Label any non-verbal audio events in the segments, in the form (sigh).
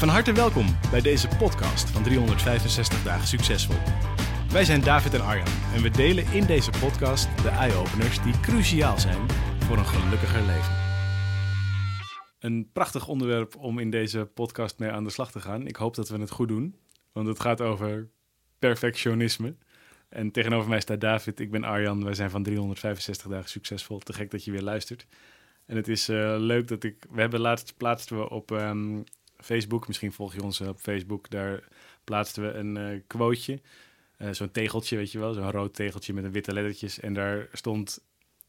Van harte welkom bij deze podcast van 365 dagen succesvol. Wij zijn David en Arjan en we delen in deze podcast de eye-openers die cruciaal zijn voor een gelukkiger leven. Een prachtig onderwerp om in deze podcast mee aan de slag te gaan. Ik hoop dat we het goed doen, want het gaat over perfectionisme. En tegenover mij staat David, ik ben Arjan. Wij zijn van 365 dagen succesvol. Te gek dat je weer luistert. En het is eh, leuk dat ik... We hebben laatst plaatsten we op ehm, Facebook, misschien volg je ons op Facebook, daar plaatsten we een uh, quoteje. Uh, zo'n tegeltje, weet je wel, zo'n rood tegeltje met een witte lettertjes. En daar stond,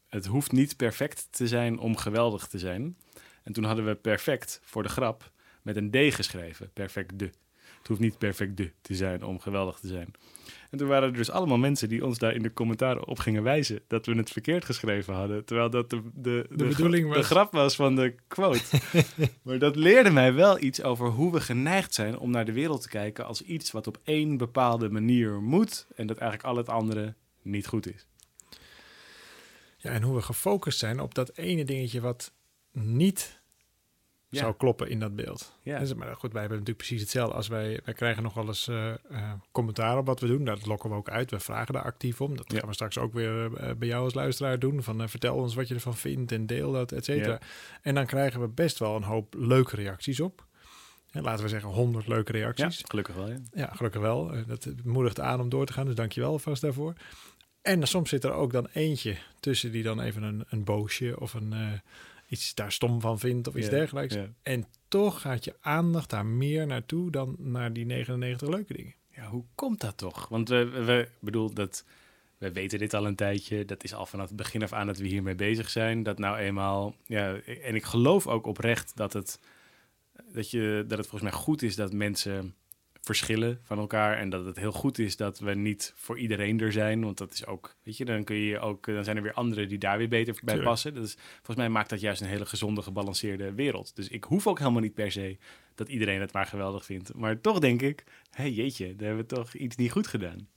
het hoeft niet perfect te zijn om geweldig te zijn. En toen hadden we perfect voor de grap met een D geschreven, perfect de. Het hoeft niet perfect de te zijn om geweldig te zijn. En toen waren er dus allemaal mensen die ons daar in de commentaren op gingen wijzen dat we het verkeerd geschreven hadden. Terwijl dat de, de, de, bedoeling was. de grap was van de quote. (laughs) maar dat leerde mij wel iets over hoe we geneigd zijn om naar de wereld te kijken als iets wat op één bepaalde manier moet. En dat eigenlijk al het andere niet goed is. Ja, en hoe we gefocust zijn op dat ene dingetje wat niet Ja. zou kloppen in dat beeld. Ja. Dus, maar goed, wij hebben natuurlijk precies hetzelfde. Als wij, wij krijgen nog wel eens eh, eh, commentaar op wat we doen. Dat lokken we ook uit. We vragen daar actief om. Dat Ja. gaan we straks ook weer eh, bij jou als luisteraar doen. Van vertel ons wat je ervan vindt en deel dat, et cetera. En dan krijgen we best wel een hoop leuke reacties op. Ja, laten we zeggen 100 leuke Ja, reacties. gelukkig wel. Ja. Ja, gelukkig wel. Dat moedigt aan om door te gaan. Dus dank je wel alvast daarvoor. En soms zit er ook dan eentje tussen die dan even een, een boosje of een, iets daar stom van vindt of iets dergelijks. En toch gaat je aandacht daar meer naartoe dan naar die 99 leuke dingen. Ja, hoe komt dat toch? Want we, we, we- bedoel dat we weten dit al een tijdje. Dat is al vanaf het begin af aan dat we hiermee bezig zijn. Dat nou eenmaal, ja, en ik geloof ook oprecht dat het, dat je, dat het volgens mij goed is dat mensen verschillen van elkaar en dat het heel goed is dat we niet voor iedereen er zijn, want dat is ook, weet je, dan kun je ook, dan zijn er weer anderen die daar weer beter bij Tuurlijk. passen. Is, volgens mij maakt dat juist een hele gezonde, gebalanceerde wereld. Dus ik hoef ook helemaal niet per se dat iedereen het maar geweldig vindt. Maar toch denk ik, hé jeetje, daar hebben we toch iets niet goed gedaan.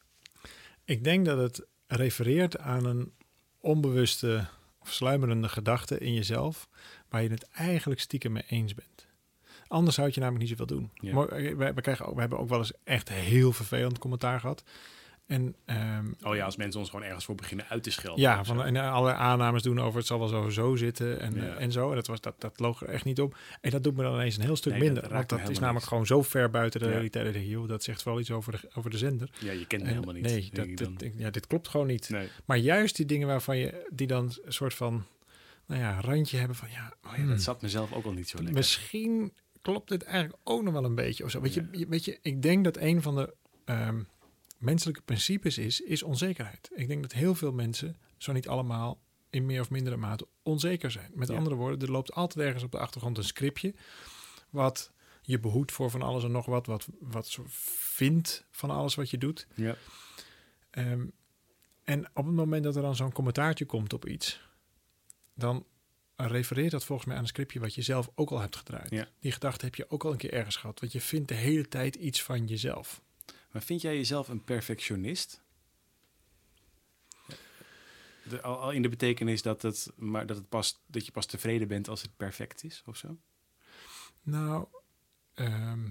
Ik denk dat het refereert aan een onbewuste of sluimerende gedachte in jezelf, waar je het eigenlijk stiekem mee eens bent. Anders zou je namelijk niet zoveel doen. Ja. Maar eh, we, we, krijgen ook, we hebben ook wel eens echt heel vervelend commentaar gehad. En ehm, Oh ja, als mensen ons gewoon ergens voor beginnen uit te schelden. Ja, van, en alle aannames doen over het zal wel zo, zo zitten en, Ja. eh, en zo. En dat, was, dat, dat loog er echt niet op. En dat doet me dan ineens een heel stuk Nee, dat minder. raakt Want dat is namelijk gewoon zo ver buiten de Ja. realiteit. Dat, joh, dat zegt wel iets over de, over de zender. ja, je kent En helemaal niet. nee, dat, dat- dan. ja, dit klopt gewoon niet. nee. Maar juist die dingen waarvan je die dan een soort van nou ja, randje hebben van ja, Oh ja, hmm, dat zat mezelf ook al niet zo lekker. misschien klopt dit eigenlijk ook nog wel een beetje of zo. Weet, je, je- weet je, ik denk dat een van de ehm, menselijke principes is, is onzekerheid. Ik denk dat heel veel mensen, zo niet allemaal, in meer of mindere mate onzeker zijn. Met Ja. andere woorden, er loopt altijd ergens op de achtergrond een scriptje wat je behoedt voor van alles en nog wat, wat, wat vindt van alles wat je doet. Ja. Ehm, en op het moment dat er dan zo'n commentaartje komt op iets, dan refereert dat volgens mij aan een scriptje wat je zelf ook al hebt gedraaid. Ja. Die gedachte heb je ook al een keer ergens gehad, want je vindt de hele tijd iets van jezelf. Maar vind jij jezelf een perfectionist? De, al, al in de betekenis dat, het, maar dat, het pas, dat je pas tevreden bent als het perfect is of zo? Nou, ehm,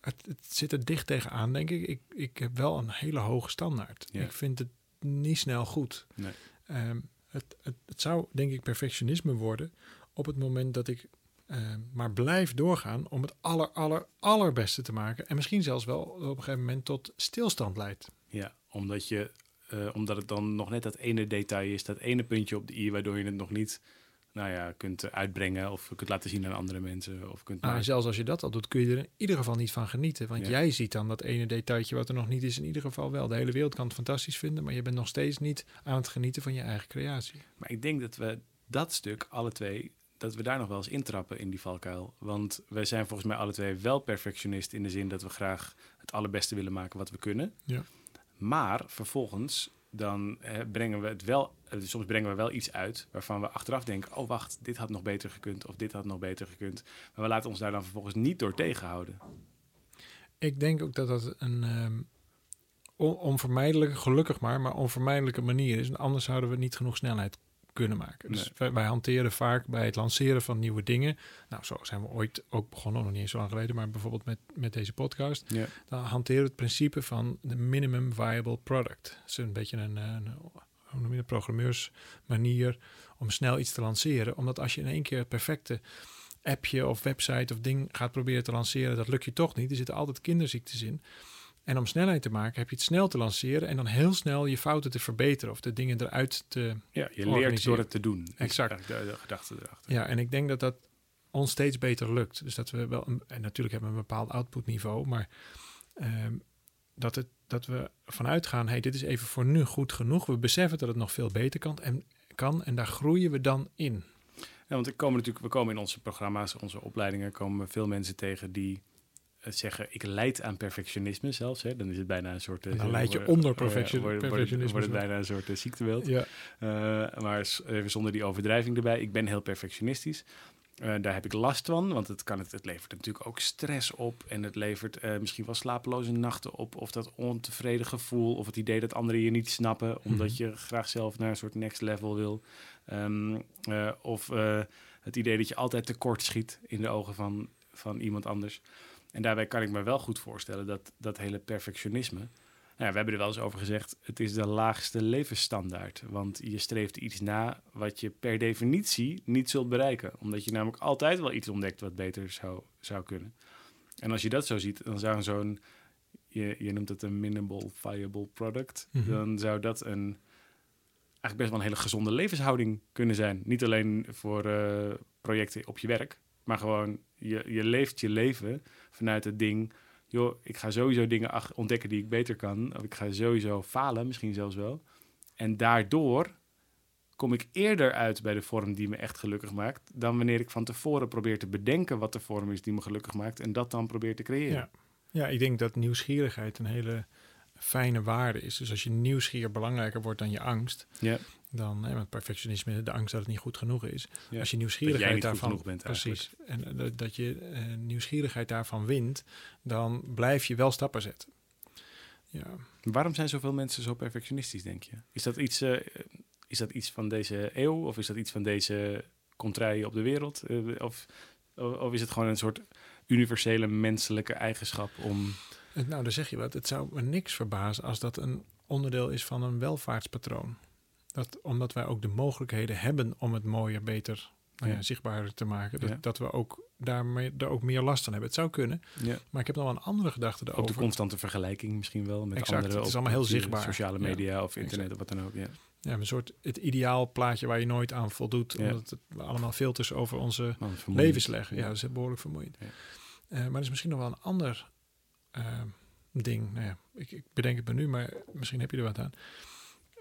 het, het zit er dicht tegenaan, denk ik. ik. Ik heb wel een hele hoge standaard. Ja. Ik vind het niet snel goed. Nee. Ehm, het, het, het zou, denk ik, perfectionisme worden op het moment dat ik ehm, maar blijf doorgaan om het aller, aller, allerbeste te maken. En misschien zelfs wel op een gegeven moment tot stilstand leidt. Ja, omdat, je, eh, omdat het dan nog net dat ene detail is, dat ene puntje op de i, waardoor je het nog niet nou ja, kunt uitbrengen of kunt laten zien aan andere mensen. Of kunt Maar maar- zelfs als je dat al doet, kun je er in ieder geval niet van genieten. Want Ja. jij ziet dan dat ene detailtje wat er nog niet is, in ieder geval wel. De hele wereld kan het fantastisch vinden, maar je bent nog steeds niet aan het genieten van je eigen creatie. Maar ik denk dat we dat stuk alle twee dat we daar nog wel eens intrappen in die valkuil. Want wij zijn volgens mij alle twee wel perfectionist in de zin dat we graag het allerbeste willen maken wat we kunnen. Ja. Maar vervolgens dan eh, brengen we het wel, eh, soms brengen we wel iets uit waarvan we achteraf denken, oh wacht, dit had nog beter gekund of dit had nog beter gekund. Maar we laten ons daar dan vervolgens niet door tegenhouden. Ik denk ook dat dat een on- onvermijdelijke, gelukkig maar, maar onvermijdelijke manier is. Anders zouden we niet genoeg snelheid kunnen maken. Dus Nee. wij, wij hanteren vaak bij het lanceren van nieuwe dingen. Nou, zo zijn we ooit ook begonnen, nog niet eens zo lang geleden, maar bijvoorbeeld met, met deze podcast. Ja. Dan hanteren we het principe van de minimum viable product. Het is een beetje een, eh, een, je het, programmeursmanier om snel iets te lanceren. Omdat als je in één keer het perfecte appje of website of ding gaat proberen te lanceren, dat lukt je toch niet. Er zitten altijd kinderziektes in. En om snelheid te maken heb je het snel te lanceren en dan heel snel je fouten te verbeteren of de dingen eruit te... Ja, je leert door het te doen. Exact. De, de gedachte erachter. Ja, en ik denk dat dat ons steeds beter lukt. Dus dat we wel, een, en natuurlijk hebben we een bepaald outputniveau, maar ehm, dat, het, dat we vanuit gaan, hey, dit is even voor nu goed genoeg. We beseffen dat het nog veel beter kan en, kan, en daar groeien we dan in. Ja, want er komen natuurlijk, we komen in onze programma's, onze opleidingen, komen veel mensen tegen die zeggen, ik leid aan perfectionisme zelfs. Hè. Dan is het bijna een soort... eh, dan leid je onder wordt- perfection- wordt- perfectionisme Wordt het bijna een soort eh, ziektebeeld. Ja, Eh, maar even zonder die overdrijving erbij. Ik ben heel perfectionistisch. Eh, daar heb ik last van, want het, kan het, het levert natuurlijk ook stress op. En het levert eh, misschien wel slapeloze nachten op. Of dat ontevreden gevoel. Of het idee dat anderen je niet snappen. Omdat Mhm. je graag zelf naar een soort next level wil. Ehm, eh, of eh, het idee dat je altijd tekort schiet in de ogen van, van iemand anders. En daarbij kan ik me wel goed voorstellen dat dat hele perfectionisme. Nou ja, we hebben er wel eens over gezegd, het is de laagste levensstandaard. Want je streeft iets na wat je per definitie niet zult bereiken. Omdat je namelijk altijd wel iets ontdekt wat beter zou, zou kunnen. En als je dat zo ziet, dan zou zo'n, je, je noemt het een minimal viable product. Mhm. Dan zou dat een, eigenlijk best wel een hele gezonde levenshouding kunnen zijn. Niet alleen voor eh, projecten op je werk, maar gewoon je, je leeft je leven vanuit het ding joh, ik ga sowieso dingen ontdekken die ik beter kan. Of ik ga sowieso falen, misschien zelfs wel. En daardoor kom ik eerder uit bij de vorm die me echt gelukkig maakt... dan wanneer ik van tevoren probeer te bedenken wat de vorm is die me gelukkig maakt... en dat dan probeer te creëren. ja. ja, ik denk dat nieuwsgierigheid een hele fijne waarde is. Dus als je nieuwsgier belangrijker wordt dan je angst, Ja. dan, hè, want perfectionisme, de angst dat het niet goed genoeg is. Ja. Als je nieuwsgierigheid daarvan, bent precies, en eh, dat, je eh, nieuwsgierigheid daarvan wint, dan blijf je wel stappen zetten. Ja, Waarom zijn zoveel mensen zo perfectionistisch, denk je? Is dat iets, eh, is dat iets van deze eeuw? Of is dat iets van deze contraien op de wereld? Of, of is het gewoon een soort universele menselijke eigenschap om... Nou, daar zeg je wat. Het zou me niks verbazen als dat een onderdeel is van een welvaartspatroon. Dat, omdat wij ook de mogelijkheden hebben om het mooier, beter, nou ja, Ja. zichtbaarder te maken. Dat, Ja. dat we ook daarmee daar ook meer last van hebben. Het zou kunnen, Ja. maar ik heb nog wel een andere gedachte Ook de daarover. constante vergelijking misschien wel met Exact, het is allemaal heel zichtbaar. Sociale media of internet of wat dan ook. Ja. Ja, een soort het ideaal plaatje waar je nooit aan voldoet. Omdat het allemaal filters over onze levens leggen. Ja, dat is behoorlijk vermoeiend. Ja. Eh, maar er is misschien nog wel een ander eh, ding. Nou ja, ik, ik bedenk het me nu, maar misschien heb je er wat aan.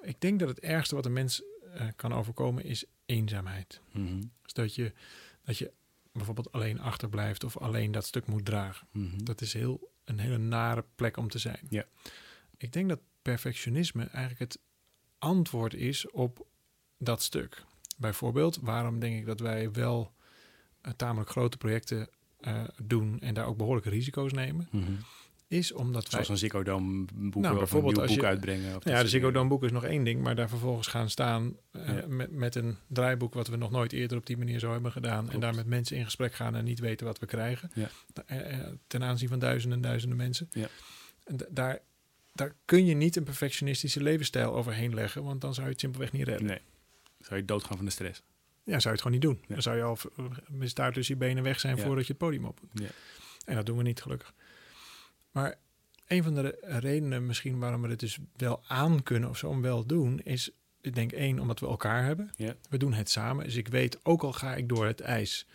Ik denk dat het ergste wat een mens eh, kan overkomen is eenzaamheid. Mhm, Dus dat je, dat je bijvoorbeeld alleen achterblijft of alleen dat stuk moet dragen. mhm. Dat is heel, een hele nare plek om te zijn. Ja. Ik denk dat perfectionisme eigenlijk het antwoord is op dat stuk. Bijvoorbeeld, waarom denk ik dat wij wel eh, tamelijk grote projecten eh, doen en daar ook behoorlijke risico's nemen, Mhm. Is omdat wij... Zoals een Ziggo Dome boek Nou, een bijvoorbeeld nieuw als boek je- uitbrengen. Of dat Ja, de Ziggo. Dome boek is nog één ding, maar daar vervolgens gaan staan eh, Ja. met, met een draaiboek wat we nog nooit eerder op die manier zo hebben gedaan. En daar met mensen in gesprek gaan en niet weten wat we krijgen. Ja. Eh, eh, ten aanzien van duizenden en duizenden mensen. Ja. En da- daar, daar kun je niet een perfectionistische levensstijl overheen leggen, want dan zou je het simpelweg niet redden. Nee. Zou je doodgaan van de stress. Ja, zou je het gewoon niet doen. Ja. Dan zou je al staart tussen je benen weg zijn voordat je het podium op moet. Ja. En dat doen we niet, gelukkig. Maar een van de re- redenen misschien waarom we het dus wel aan kunnen of zo om wel doen, is, ik denk één, omdat we elkaar hebben. Ja. We doen het samen. Dus ik weet, ook al ga ik door het ijs,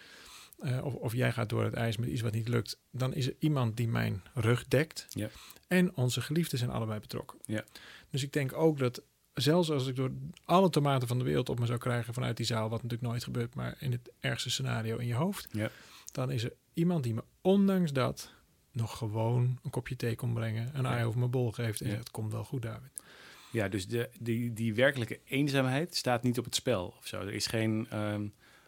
eh, of, of jij gaat door het ijs met iets wat niet lukt, dan is er iemand die mijn rug dekt. Ja. En onze geliefden zijn allebei betrokken. Ja. Dus ik denk ook dat zelfs als ik door alle tomaten van de wereld op me zou krijgen vanuit die zaal, wat natuurlijk nooit gebeurt, maar in het ergste scenario in je hoofd, Ja. dan is er iemand die me ondanks dat nog gewoon een kopje thee kon brengen, een ei over mijn bol geeft en Ja. het komt wel goed, David. Ja, dus de, die, die werkelijke eenzaamheid staat niet op het spel of zo. Er is geen... ehm,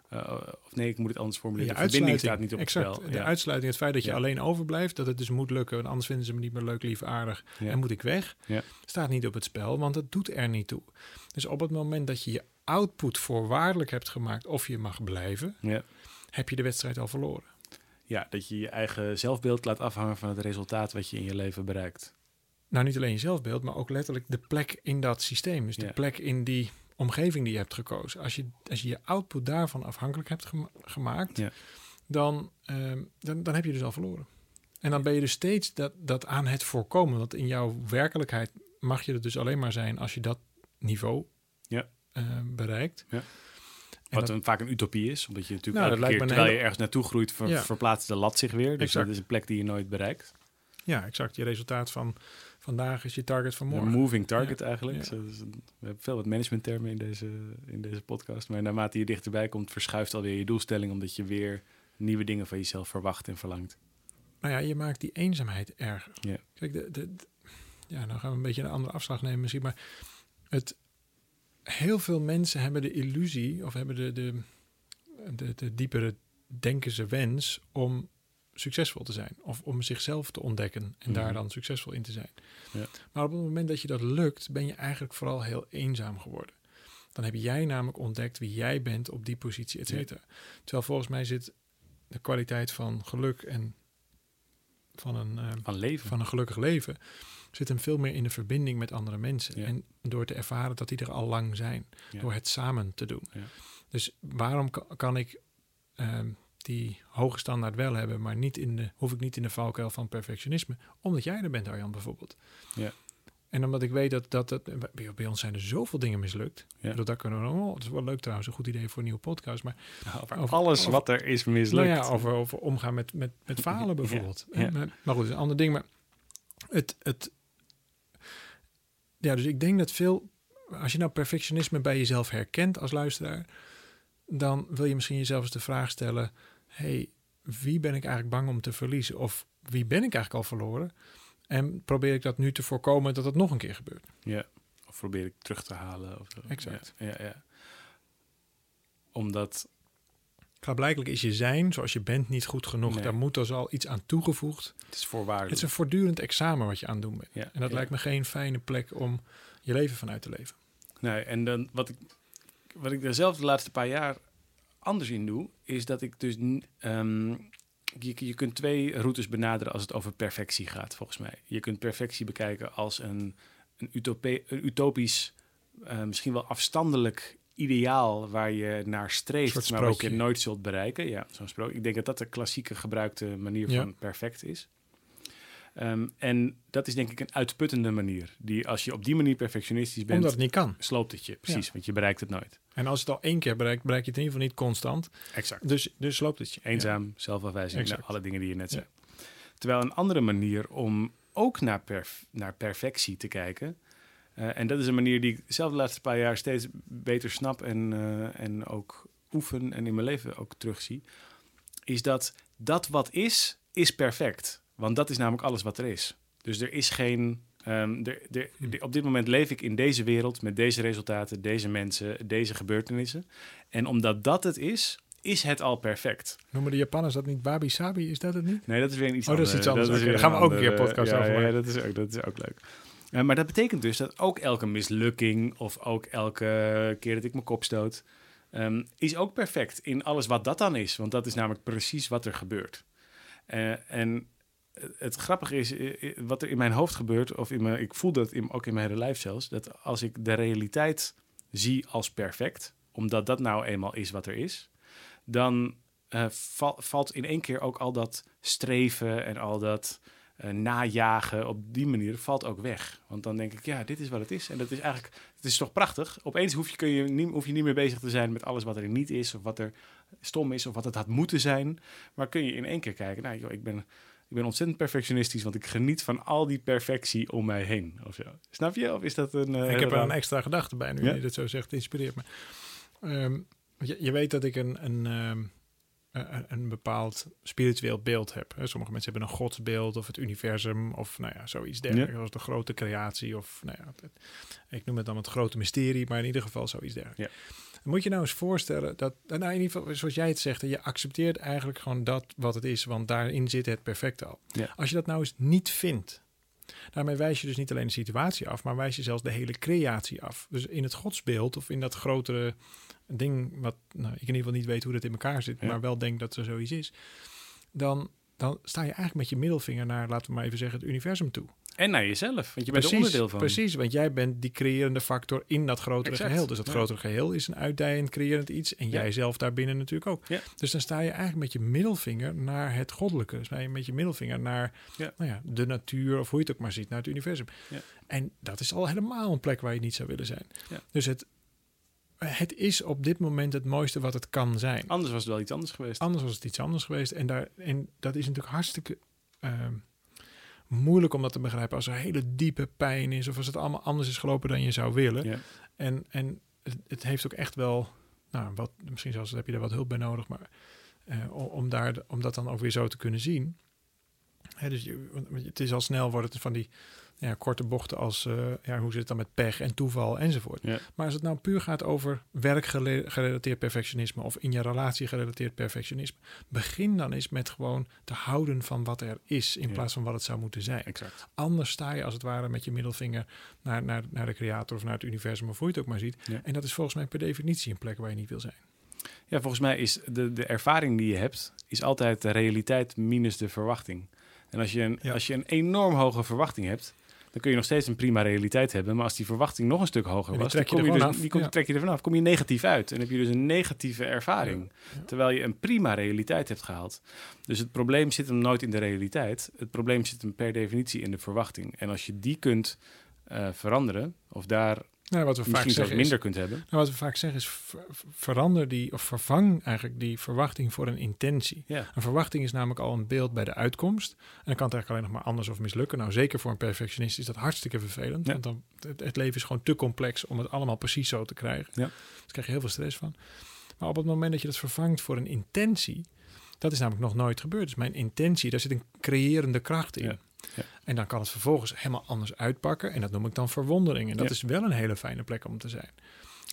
eh, of nee, ik moet het anders formuleren. De verbinding staat niet op exact, het spel. De Ja. uitsluiting, het feit dat je alleen overblijft, dat het dus moet lukken, want anders vinden ze me niet meer leuk, lief, aardig en moet ik weg, Ja. staat niet op het spel, want het doet er niet toe. Dus op het moment dat je je output voorwaardelijk hebt gemaakt of je mag blijven, Ja. heb je de wedstrijd al verloren. Ja, dat je je eigen zelfbeeld laat afhangen van het resultaat wat je in je leven bereikt. Nou, niet alleen je zelfbeeld, maar ook letterlijk de plek in dat systeem. Dus de Ja. plek in die omgeving die je hebt gekozen. Als je als je, je output daarvan afhankelijk hebt gema- gemaakt, Ja. dan, ehm, dan, dan heb je dus al verloren. En dan ben je dus steeds dat, dat aan het voorkomen. Want in jouw werkelijkheid mag je er dus alleen maar zijn als je dat niveau Ja. ehm, bereikt. Ja. Wat dat- een, vaak een utopie is, omdat je natuurlijk Nou, elke keer een terwijl hele- je ergens naartoe groeit, ver- Ja. verplaatst de lat zich weer. Dus Exact. dat is een plek die je nooit bereikt. ja, exact. Je resultaat van vandaag is je target van Een morgen. moving target eigenlijk. Ja. Zo, dus een- we hebben veel wat managementtermen in deze, in deze podcast. Maar naarmate je dichterbij komt, verschuift alweer je doelstelling, omdat je weer nieuwe dingen van jezelf verwacht en verlangt. Nou ja, je maakt die eenzaamheid erger. Ja. Kijk, de, de, de- ja, nou gaan we een beetje een andere afslag nemen misschien, maar het, heel veel mensen hebben de illusie of hebben de, de, de, de diepere denkense wens om succesvol te zijn of om zichzelf te ontdekken en daar Mhm. dan succesvol in te zijn. Ja. Maar op het moment dat je dat lukt, ben je eigenlijk vooral heel eenzaam geworden. Dan heb jij namelijk ontdekt wie jij bent op die positie, et Ja. cetera. Terwijl volgens mij zit de kwaliteit van geluk en van een, eh, Van leven. van een gelukkig leven zit hem veel meer in de verbinding met andere mensen. Ja. En door te ervaren dat die er al lang zijn. Ja. Door het samen te doen. Ja. Dus waarom ka- kan ik ehm, die hoge standaard wel hebben, maar niet in de, hoef ik niet in de valkuil van perfectionisme? Omdat jij er bent, Arjan, bijvoorbeeld. Ja. En omdat ik weet dat, dat, dat bij, ons zijn er zoveel dingen mislukt. Ja. Dat kunnen we. Het is wel leuk trouwens, een goed idee voor een nieuwe podcast. Maar Over Over- alles over- wat er is mislukt. nou ja, over, over omgaan met, met, met falen bijvoorbeeld. ja. Maar, maar goed, een ander ding. Maar het, het, ja, dus ik denk dat veel, als je nou perfectionisme bij jezelf herkent als luisteraar, dan wil je misschien jezelf eens de vraag stellen: hey, wie ben ik eigenlijk bang om te verliezen? Of wie ben ik eigenlijk al verloren? En probeer ik dat nu te voorkomen dat het nog een keer gebeurt? Ja. Of probeer ik terug te halen. Of zo. Exact. Ja, ja, ja. Omdat, Klaarblijkelijk is je zijn zoals je bent niet goed genoeg. Nee. Daar moet dus al iets aan toegevoegd. het is voorwaardelijk. Het is een voortdurend examen wat je aan het doen bent. Ja, En dat ja. lijkt me geen fijne plek om je leven vanuit te leven. Nee, en dan wat ik, wat ik er zelf de laatste paar jaar anders in doe, is dat ik dus. ehm, je, je kunt twee routes benaderen als het over perfectie gaat, volgens mij. Je kunt perfectie bekijken als een, een, utopie, een utopisch, eh, misschien wel afstandelijk ideaal waar je naar streeft, maar wat je nooit zult bereiken. Ja, zo'n sprookje. Ik denk dat dat de klassieke gebruikte manier Ja. van perfect is. Ehm, en dat is denk ik een uitputtende manier. Die als je op die manier perfectionistisch bent, Omdat het niet kan. sloopt het je. Precies, want je bereikt het nooit. En als je het al één keer bereikt, bereik je het in ieder geval niet constant. Exact. Dus, dus loopt het je. Eenzaam, zelfafwijzing, Exact. nou, alle dingen die je net Ja. zei. Terwijl een andere manier om ook naar, perf- naar perfectie te kijken... eh, en dat is een manier die ik zelf de laatste paar jaar steeds beter snap... en, eh, en ook oefen en in mijn leven ook terugzie... is dat dat wat is, is perfect. Want dat is namelijk alles wat er is. Dus er is geen... ehm, er, er, Hm. de- op dit moment leef ik in deze wereld met deze resultaten, deze mensen, deze gebeurtenissen. En omdat dat het is, is het al perfect. Noemen de Japanners dat niet wabi sabi? Is dat het niet? Nee, dat is weer iets Oh, dat anders. is iets anders. Oké, weer daar gaan we ook een keer podcast ja, over Ja, maken. dat is ook, dat is ook leuk. Eh, maar dat betekent dus dat ook elke mislukking of ook elke keer dat ik mijn kop stoot, ehm, is ook perfect in alles wat dat dan is. Want dat is namelijk precies wat er gebeurt. Eh, en het grappige is, eh, wat er in mijn hoofd gebeurt, of in mijn, ik voel dat in, ook in mijn hele lijf zelfs, dat als ik de realiteit zie als perfect, omdat dat nou eenmaal is wat er is, dan val- valt in één keer ook al dat streven en al dat eh, najagen op die manier valt ook weg. Want dan denk ik, ja, dit is wat het is. En dat is eigenlijk, het is toch prachtig. Opeens hoef je, kun je niet, hoef je niet meer bezig te zijn met alles wat er niet is, of wat er stom is, of wat het had moeten zijn. Maar kun je in één keer kijken, nou joh, ik ben, Ik ben ontzettend perfectionistisch, want ik geniet van al die perfectie om mij heen. Of zo. Snap je? Of is dat een... eh, ik heb er een extra gedachte bij nu Ja? je dit zo zegt. Inspireert me. Ehm, je, je weet dat ik een, een, ehm, een, een bepaald spiritueel beeld heb. Sommige mensen hebben een godsbeeld of het universum of nou ja, zoiets dergelijks. Als de grote creatie of nou ja, ik noem het dan het grote mysterie, maar in ieder geval zoiets dergelijks. Moet je nou eens voorstellen dat, nou in ieder geval zoals jij het zegt, je accepteert eigenlijk gewoon dat wat het is, want daarin zit het perfecte al. Ja. Als je dat nou eens niet vindt, Daarmee wijs je dus niet alleen de situatie af, maar wijs je zelfs de hele creatie af. Dus in het godsbeeld of in dat grotere ding, wat nou, ik in ieder geval niet weet hoe dat in elkaar zit, Ja. maar wel denk dat er zoiets is, dan, dan sta je eigenlijk met je middelvinger naar, laten we maar even zeggen, het universum toe. En naar jezelf, want je bent er onderdeel van. Precies, want jij bent die creërende factor in dat grotere Exact, geheel. Dus dat ja. grotere geheel is een uitdijend creërend iets en Ja. jij zelf daarbinnen natuurlijk ook. Ja. Dus dan sta je eigenlijk met je middelvinger naar het goddelijke. Dus met je middelvinger naar Ja. Nou ja, de natuur of hoe je het ook maar ziet, naar het universum. Ja. En dat is al helemaal een plek waar je niet zou willen zijn. Ja. Dus het, het is op dit moment het mooiste wat het kan zijn. Anders was het wel iets anders geweest. Anders was het iets anders geweest. En, daar, en dat is natuurlijk hartstikke ehm, moeilijk om dat te begrijpen. Als er hele diepe pijn is of als het allemaal anders is gelopen dan je zou willen. Ja. En, en het, het heeft ook echt wel, nou, wat, misschien zelfs heb je daar wat hulp bij nodig, maar eh, om, om, daar, om dat dan ook weer zo te kunnen zien. Dus je, het is al snel wordt het van die ja, korte bochten als, eh, ja, hoe zit het dan met pech en toeval enzovoort. Ja. Maar als het nou puur gaat over werkgerelateerd perfectionisme of in je relatie gerelateerd perfectionisme, begin dan eens met gewoon te houden van wat er is in Ja. plaats van wat het zou moeten zijn. Exact. Anders sta je als het ware met je middelvinger naar, naar, naar de creator of naar het universum of hoe je het ook maar ziet. Ja. En dat is volgens mij per definitie een plek waar je niet wil zijn. Ja, volgens mij is de, de ervaring die je hebt, is altijd de realiteit minus de verwachting. En als je, een, Ja. als je een enorm hoge verwachting hebt, dan kun je nog steeds een prima realiteit hebben. Maar als die verwachting nog een stuk hoger was, dan trek je kom je, er dus, die kom, Ja. trek je er vanaf. Kom je negatief uit. En heb je dus een negatieve ervaring. Ja. Terwijl je een prima realiteit hebt gehaald. Dus het probleem zit hem nooit in de realiteit. Het probleem zit hem per definitie in de verwachting. En als je die kunt eh, veranderen, of daar Nou, wat we vaak misschien zeggen is, minder kunt hebben. nou, wat we vaak zeggen is ver- verander die of vervang eigenlijk die verwachting voor een intentie. Ja, Een verwachting is namelijk al een beeld bij de uitkomst. En dan kan het eigenlijk alleen nog maar anders of mislukken. Nou, zeker voor een perfectionist is dat hartstikke vervelend. Ja. Want dan, het, het leven is gewoon te complex om het allemaal precies zo te krijgen. Ja. Daar krijg je heel veel stress van. Maar op het moment dat je dat vervangt voor een intentie, dat is namelijk nog nooit gebeurd. Dus mijn intentie, daar zit een creërende kracht in. Ja. Ja. En dan kan het vervolgens helemaal anders uitpakken. En dat noem ik dan verwondering. En dat Ja. is wel een hele fijne plek om te zijn.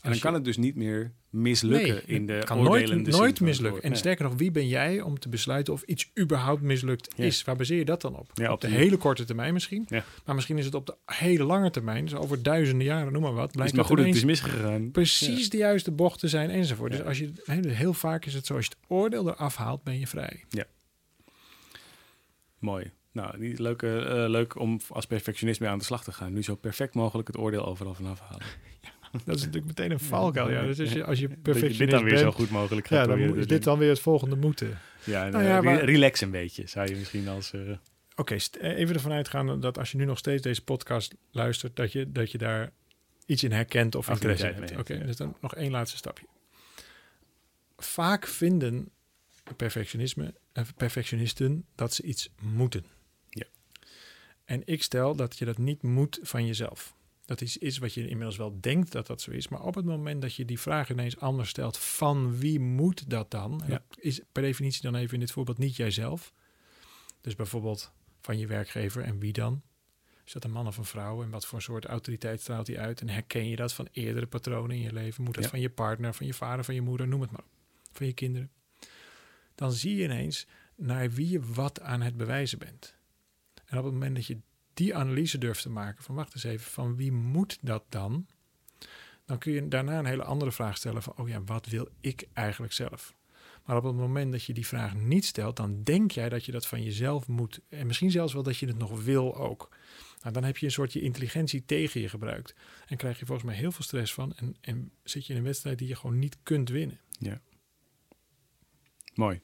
En dan kan het dus niet meer mislukken Nee, in de het kan nooit, nooit mislukken. En Nee. sterker nog, wie ben jij om te besluiten of iets überhaupt mislukt Ja. is? Waar baseer je dat dan op? Ja, op de hele korte termijn misschien. Ja. Maar misschien is het op de hele lange termijn, dus over duizenden jaren, noem maar wat. Is Blijkt maar dat goed het is misgegaan. precies de juiste bocht te zijn enzovoort. Ja. Dus als je, heel, heel vaak is het zo, als je het oordeel eraf haalt, ben je vrij. Mooi. Nou, niet leuk, eh, eh, leuk om als perfectionist mee aan de slag te gaan. Nu zo perfect mogelijk het oordeel overal vanaf halen. (laughs) Dat is natuurlijk meteen een valkuil. Ja. Dus als je, als je (laughs) perfectionist dit dan weer zo goed mogelijk gaat ja, dan moet- is dit dan weer het volgende moeten. Ja, en, Nou eh, ja, re- maar- relax een beetje, zou je misschien als... eh, Oké, eh, even ervan uitgaan dat als je nu nog steeds deze podcast luistert, dat je, dat je daar iets in herkent of interesse hebt. Oké, dus dan nog één laatste stapje. Vaak vinden perfectionisme, eh, perfectionisten dat ze iets moeten. En ik stel dat je dat niet moet van jezelf. Dat is iets wat je inmiddels wel denkt dat dat zo is. Maar op het moment dat je die vraag ineens anders stelt, van wie moet dat dan? En Ja. dat is per definitie dan even in dit voorbeeld niet jijzelf. Dus bijvoorbeeld van je werkgever en wie dan? Is dat een man of een vrouw? En wat voor soort autoriteit straalt die uit? En herken je dat van eerdere patronen in je leven? Moet dat Ja. van je partner, van je vader, van je moeder, noem het maar. op. Van je kinderen. Dan zie je ineens naar wie je wat aan het bewijzen bent. En op het moment dat je die analyse durft te maken van wacht eens even, van wie moet dat dan? Dan kun je daarna een hele andere vraag stellen van oh ja, wat wil ik eigenlijk zelf? Maar op het moment dat je die vraag niet stelt, dan denk jij dat je dat van jezelf moet. En misschien zelfs wel dat je het nog wil ook. Nou, dan heb je een soort je intelligentie tegen je gebruikt. En krijg je volgens mij heel veel stress van. En, en zit je in een wedstrijd die je gewoon niet kunt winnen. Mooi.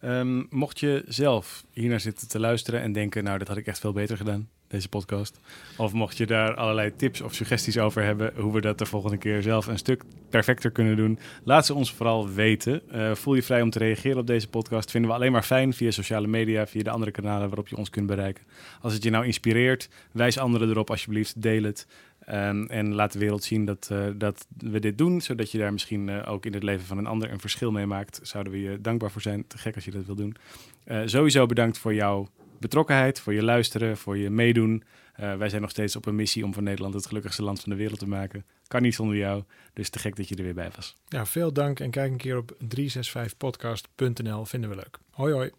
Ehm, mocht je zelf hier naar zitten te luisteren en denken, nou, dat had ik echt veel beter gedaan, deze podcast. Of mocht je daar allerlei tips of suggesties over hebben, hoe we dat de volgende keer zelf een stuk perfecter kunnen doen, laat ze ons vooral weten. Uh, voel je vrij om te reageren op deze podcast. Vinden we alleen maar fijn via sociale media, via de andere kanalen waarop je ons kunt bereiken. Als het je nou inspireert, wijs anderen erop alsjeblieft, deel het. Um, en laat de wereld zien dat, uh, dat we dit doen, zodat je daar misschien uh, ook in het leven van een ander een verschil mee maakt. Zouden we je dankbaar voor zijn. Te gek als je dat wil doen. Uh, sowieso bedankt voor jouw betrokkenheid, voor je luisteren, voor je meedoen. wij zijn nog steeds op een missie om van Nederland het gelukkigste land van de wereld te maken. Kan niet zonder jou, dus te gek dat je er weer bij was. Ja, veel dank en kijk een keer op 365podcast.nl, vinden we leuk. Hoi hoi.